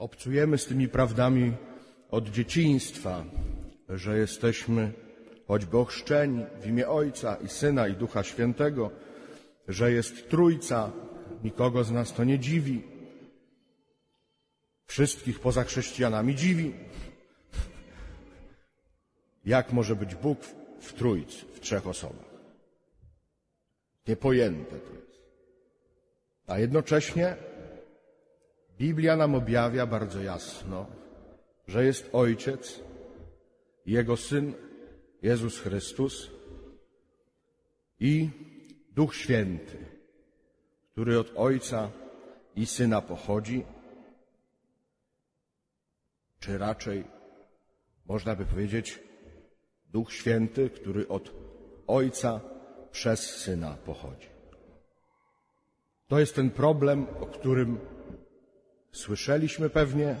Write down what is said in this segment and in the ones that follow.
obcujemy z tymi prawdami od dzieciństwa, że jesteśmy choćby ochrzczeni w imię Ojca i Syna i Ducha Świętego, że jest Trójca, nikogo z nas to nie dziwi. Wszystkich poza chrześcijanami dziwi. Jak może być Bóg w Trójcy, w trzech osobach? Niepojęte to jest. A jednocześnie Biblia nam objawia bardzo jasno, że jest Ojciec, Jego Syn Jezus Chrystus i Duch Święty, który od Ojca i Syna pochodzi, czy raczej można by powiedzieć Duch Święty, który od Ojca przez Syna pochodzi. To jest ten problem, o którym słyszeliśmy pewnie,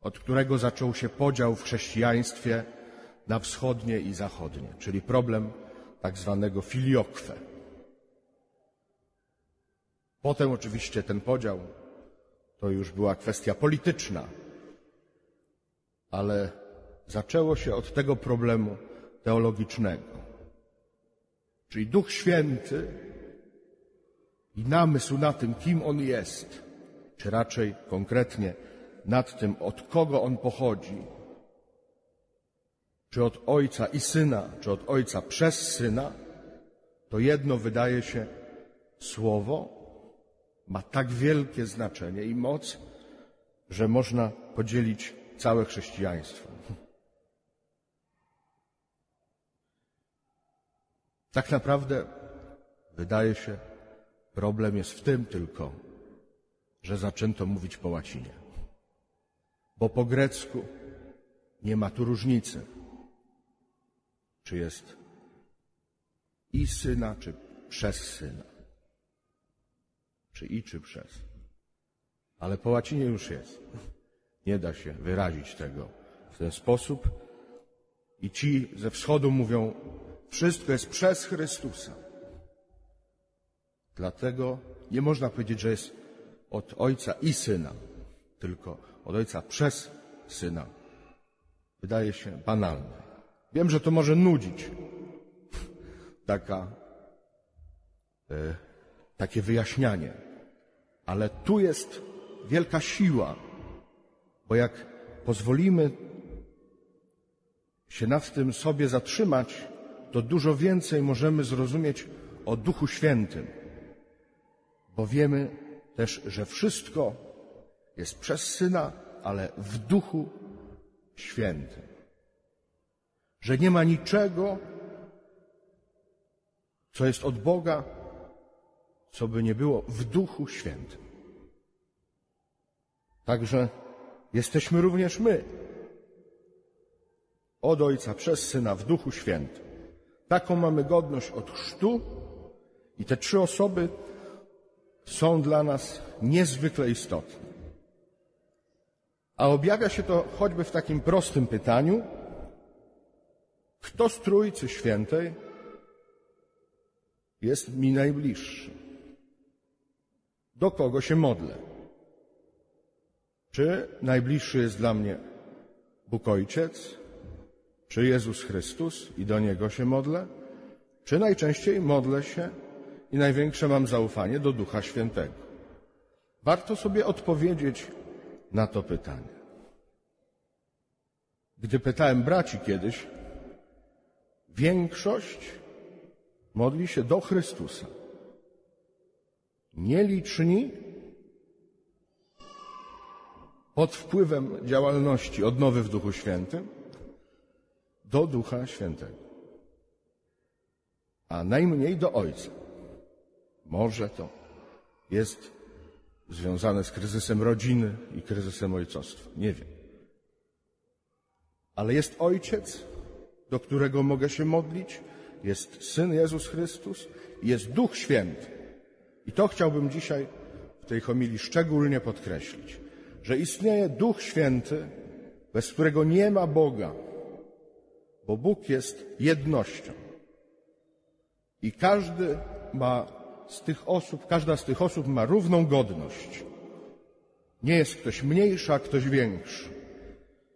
od którego zaczął się podział w chrześcijaństwie na wschodnie i zachodnie, czyli problem tak zwanego filiokwe. Potem oczywiście ten podział to już była kwestia polityczna, ale zaczęło się od tego problemu teologicznego. Czyli Duch Święty i namysł na tym, kim On jest, czy raczej konkretnie nad tym, od kogo On pochodzi, czy od Ojca i Syna, czy od Ojca przez Syna, to jedno wydaje się słowo ma tak wielkie znaczenie i moc, że można podzielić całe chrześcijaństwo. Tak naprawdę wydaje się, problem jest w tym tylko, że zaczęto mówić po łacinie. Bo po grecku nie ma tu różnicy, czy jest i syna, czy przez syna. Czy i, czy przez. Ale po łacinie już jest. Nie da się wyrazić tego w ten sposób. I ci ze wschodu mówią, wszystko jest przez Chrystusa. Dlatego nie można powiedzieć, że jest od Ojca i Syna, tylko od Ojca przez Syna. Wydaje się banalne. Wiem, że to może nudzić. Taka, e, takie wyjaśnianie. Ale tu jest wielka siła, bo jak pozwolimy się nad tym sobie zatrzymać, to dużo więcej możemy zrozumieć o Duchu Świętym, bo wiemy też, że wszystko jest przez Syna, ale w Duchu Świętym. Że nie ma niczego, co jest od Boga, co by nie było w Duchu Świętym. Także jesteśmy również my, od Ojca przez Syna w Duchu Świętym. Taką mamy godność od chrztu i te trzy osoby są dla nas niezwykle istotne. A objawia się to choćby w takim prostym pytaniu, kto z Trójcy Świętej jest mi najbliższy? Do kogo się modlę? Czy najbliższy jest dla mnie Bóg Ojciec, czy Jezus Chrystus i do Niego się modlę? Czy najczęściej modlę się i największe mam zaufanie do Ducha Świętego? Warto sobie odpowiedzieć na to pytanie. Gdy pytałem braci kiedyś, większość modli się do Chrystusa. Nieliczni pod wpływem działalności odnowy w Duchu Świętym do Ducha Świętego, a najmniej do Ojca. Może to jest związane z kryzysem rodziny i kryzysem ojcostwa. Nie wiem. Ale jest Ojciec, do którego mogę się modlić, jest Syn Jezus Chrystus, jest Duch Święty. I to chciałbym dzisiaj w tej homilii szczególnie podkreślić, że istnieje Duch Święty, bez którego nie ma Boga, bo Bóg jest jednością. I każdy ma z tych osób, każda z tych osób ma równą godność. Nie jest ktoś mniejszy, a ktoś większy.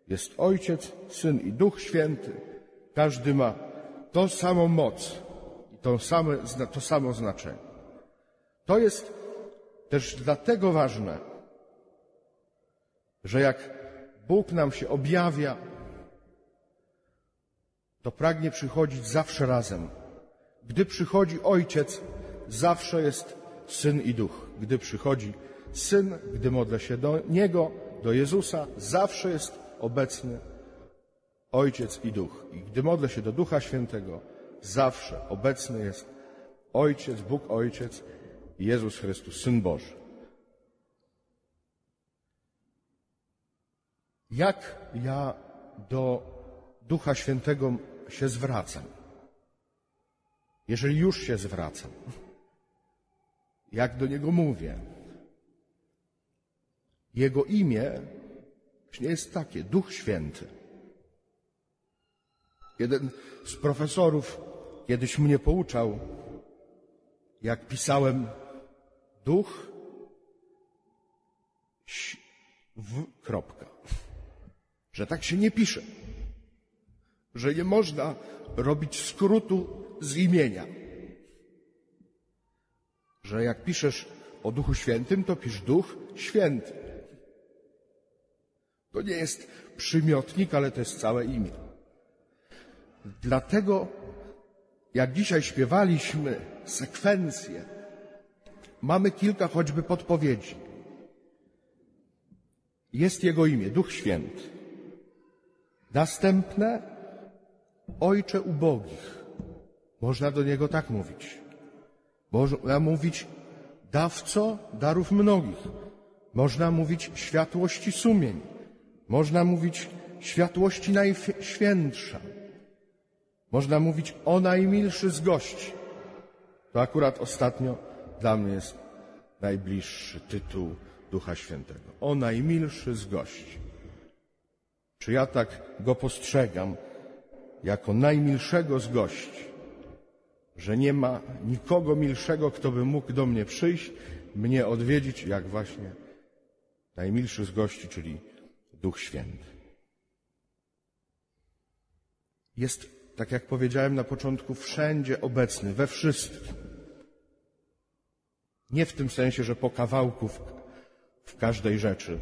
Jest Ojciec, Syn i Duch Święty. Każdy ma tą samą moc i to, to samo znaczenie. To jest też dlatego ważne, że jak Bóg nam się objawia, to pragnie przychodzić zawsze razem. Gdy przychodzi Ojciec, zawsze jest Syn i Duch. Gdy przychodzi Syn, gdy modlę się do Niego, do Jezusa, zawsze jest obecny Ojciec i Duch. I gdy modlę się do Ducha Świętego, zawsze obecny jest Ojciec, Bóg Ojciec Jezus Chrystus, Syn Boży. Jak ja do Ducha Świętego się zwracam? Jeżeli już się zwracam, jak do Niego mówię? Jego imię nie jest takie, Duch Święty. Jeden z profesorów kiedyś mnie pouczał, jak pisałem duch w kropka. Że tak się nie pisze. Że nie można robić skrótu z imienia. Że jak piszesz o Duchu Świętym, to pisz Duch Święty. To nie jest przymiotnik, ale to jest całe imię. Dlatego, jak dzisiaj śpiewaliśmy sekwencję, mamy kilka choćby podpowiedzi. Jest Jego imię, Duch Święty. Następne, Ojcze ubogich. Można do Niego tak mówić. Można mówić dawco darów mnogich. Można mówić światłości sumień. Można mówić światłości najświętsza. Można mówić o najmilszy z gości. To akurat ostatnio dla mnie jest najbliższy tytuł Ducha Świętego. O najmilszy z gości. Czy ja tak go postrzegam jako najmilszego z gości, że nie ma nikogo milszego, kto by mógł do mnie przyjść, mnie odwiedzić, jak właśnie najmilszy z gości, czyli Duch Święty. Jest, tak jak powiedziałem na początku, wszędzie obecny, we wszystkim. Nie w tym sensie, że po kawałku w, w każdej rzeczy,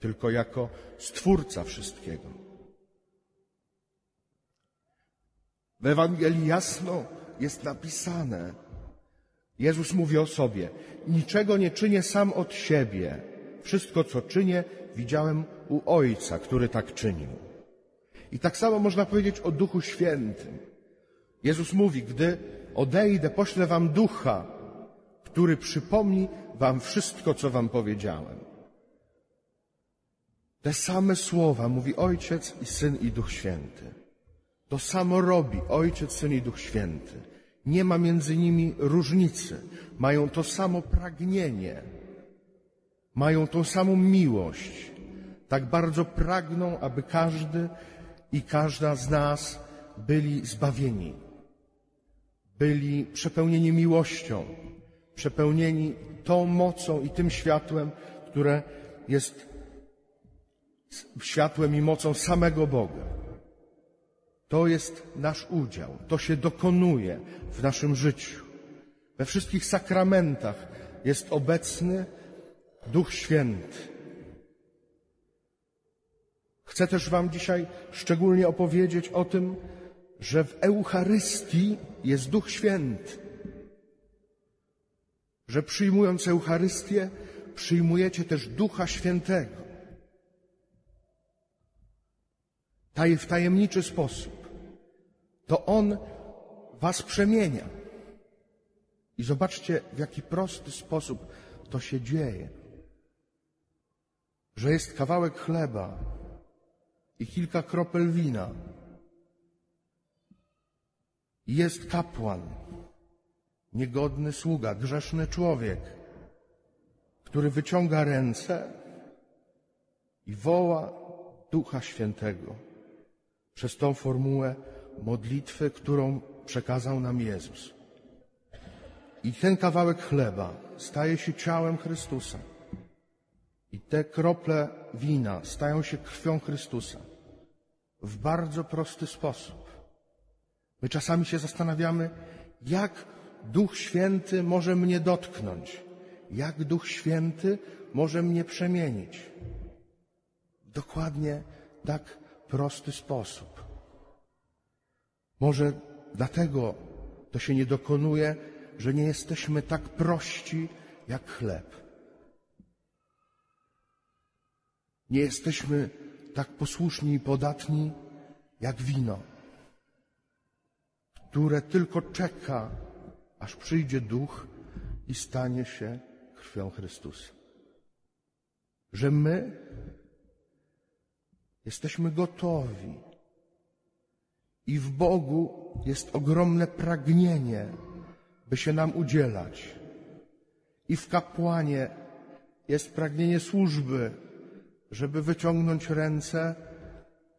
tylko jako stwórca wszystkiego. W Ewangelii jasno jest napisane, Jezus mówi o sobie, niczego nie czynię sam od siebie. Wszystko, co czynię, widziałem u Ojca, który tak czynił. I tak samo można powiedzieć o Duchu Świętym. Jezus mówi, gdy odejdę, poślę wam Ducha, który przypomni wam wszystko, co wam powiedziałem. Te same słowa mówi Ojciec i Syn i Duch Święty. To samo robi Ojciec, Syn i Duch Święty. Nie ma między nimi różnicy. Mają to samo pragnienie. Mają tą samą miłość. Tak bardzo pragną, aby każdy i każda z nas byli zbawieni. Byli przepełnieni miłością, przepełnieni tą mocą i tym światłem, które jest światłem i mocą samego Boga. To jest nasz udział, to się dokonuje w naszym życiu. We wszystkich sakramentach jest obecny Duch Święty. Chcę też Wam dzisiaj szczególnie opowiedzieć o tym, że w Eucharystii jest Duch Święty. Że przyjmując Eucharystię, przyjmujecie też Ducha Świętego. w tajemniczy sposób. To On Was przemienia. I zobaczcie, w jaki prosty sposób to się dzieje. Że jest kawałek chleba i kilka kropel wina. I jest kapłan, niegodny sługa, grzeszny człowiek, który wyciąga ręce i woła Ducha Świętego przez tą formułę modlitwy, którą przekazał nam Jezus. I ten kawałek chleba staje się ciałem Chrystusa. I te krople wina stają się krwią Chrystusa w bardzo prosty sposób. My czasami się zastanawiamy, jak Duch Święty może mnie dotknąć, jak Duch Święty może mnie przemienić. Dokładnie tak prosty sposób. Może dlatego to się nie dokonuje, że nie jesteśmy tak prości jak chleb. Nie jesteśmy tak posłuszni i podatni jak wino, które tylko czeka, aż przyjdzie duch i stanie się krwią Chrystusa. Że my jesteśmy gotowi i w Bogu jest ogromne pragnienie, by się nam udzielać. I w kapłanie jest pragnienie służby, żeby wyciągnąć ręce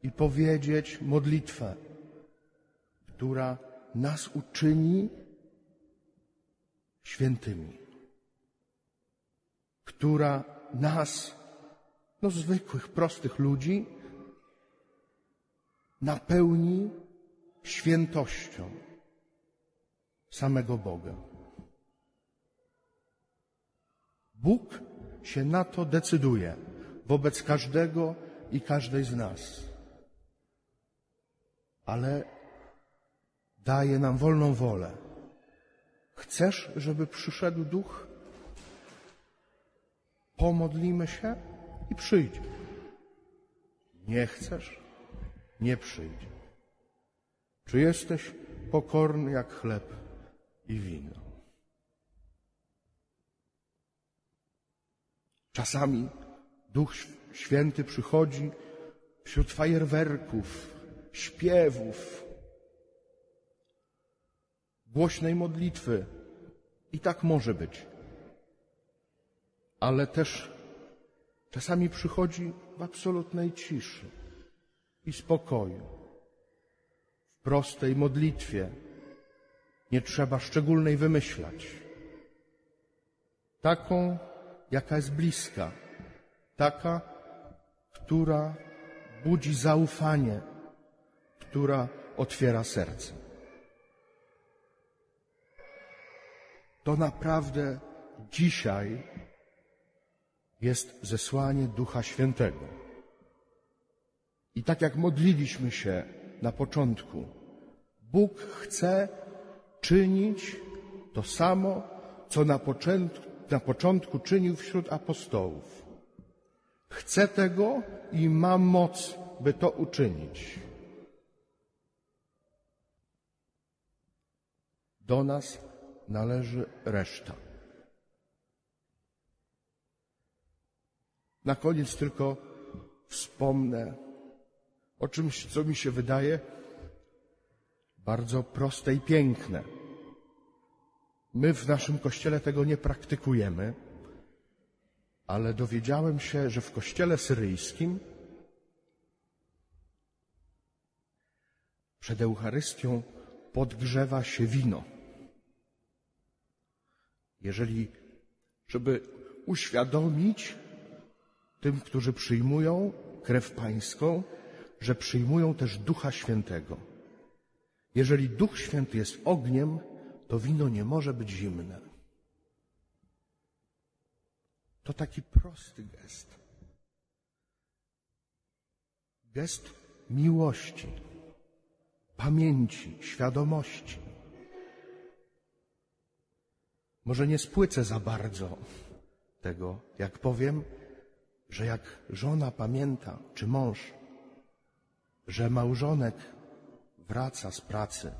i powiedzieć modlitwę, która nas uczyni świętymi, która nas, no zwykłych, prostych ludzi, napełni świętością samego Boga. Bóg się na to decyduje wobec każdego i każdej z nas. Ale daje nam wolną wolę. Chcesz, żeby przyszedł duch? Pomodlimy się i przyjdzie. Nie chcesz? Nie przyjdzie. Czy jesteś pokorny jak chleb i wino? Czasami Duch Święty przychodzi wśród fajerwerków, śpiewów, głośnej modlitwy. I tak może być. Ale też czasami przychodzi w absolutnej ciszy i spokoju, prostej modlitwie. Nie trzeba szczególnej wymyślać. Taką, jaka jest bliska taka, która budzi zaufanie, która otwiera serce. To naprawdę dzisiaj jest zesłanie Ducha Świętego. I tak jak modliliśmy się na początku, Bóg chce czynić to samo, co na początku, na początku czynił wśród apostołów. Chcę tego i mam moc, by to uczynić. Do nas należy reszta. Na koniec tylko wspomnę o czymś, co mi się wydaje bardzo proste i piękne. My w naszym kościele tego nie praktykujemy ale dowiedziałem się, że w kościele syryjskim przed Eucharystią podgrzewa się wino. Jeżeli, żeby uświadomić tym, którzy przyjmują krew pańską, że przyjmują też Ducha Świętego. Jeżeli Duch Święty jest ogniem, to wino nie może być zimne. To taki prosty gest. Gest miłości, pamięci, świadomości. Może nie spłycę za bardzo tego, jak powiem, że jak żona pamięta, czy mąż, że małżonek wraca z pracy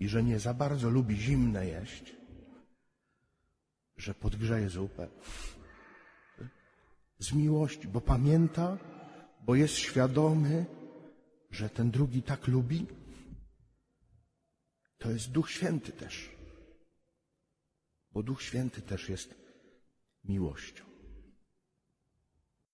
i że nie za bardzo lubi zimne jeść, że podgrzeje zupę, z miłości, bo pamięta, bo jest świadomy, że ten drugi tak lubi. To jest Duch Święty też, bo Duch Święty też jest miłością.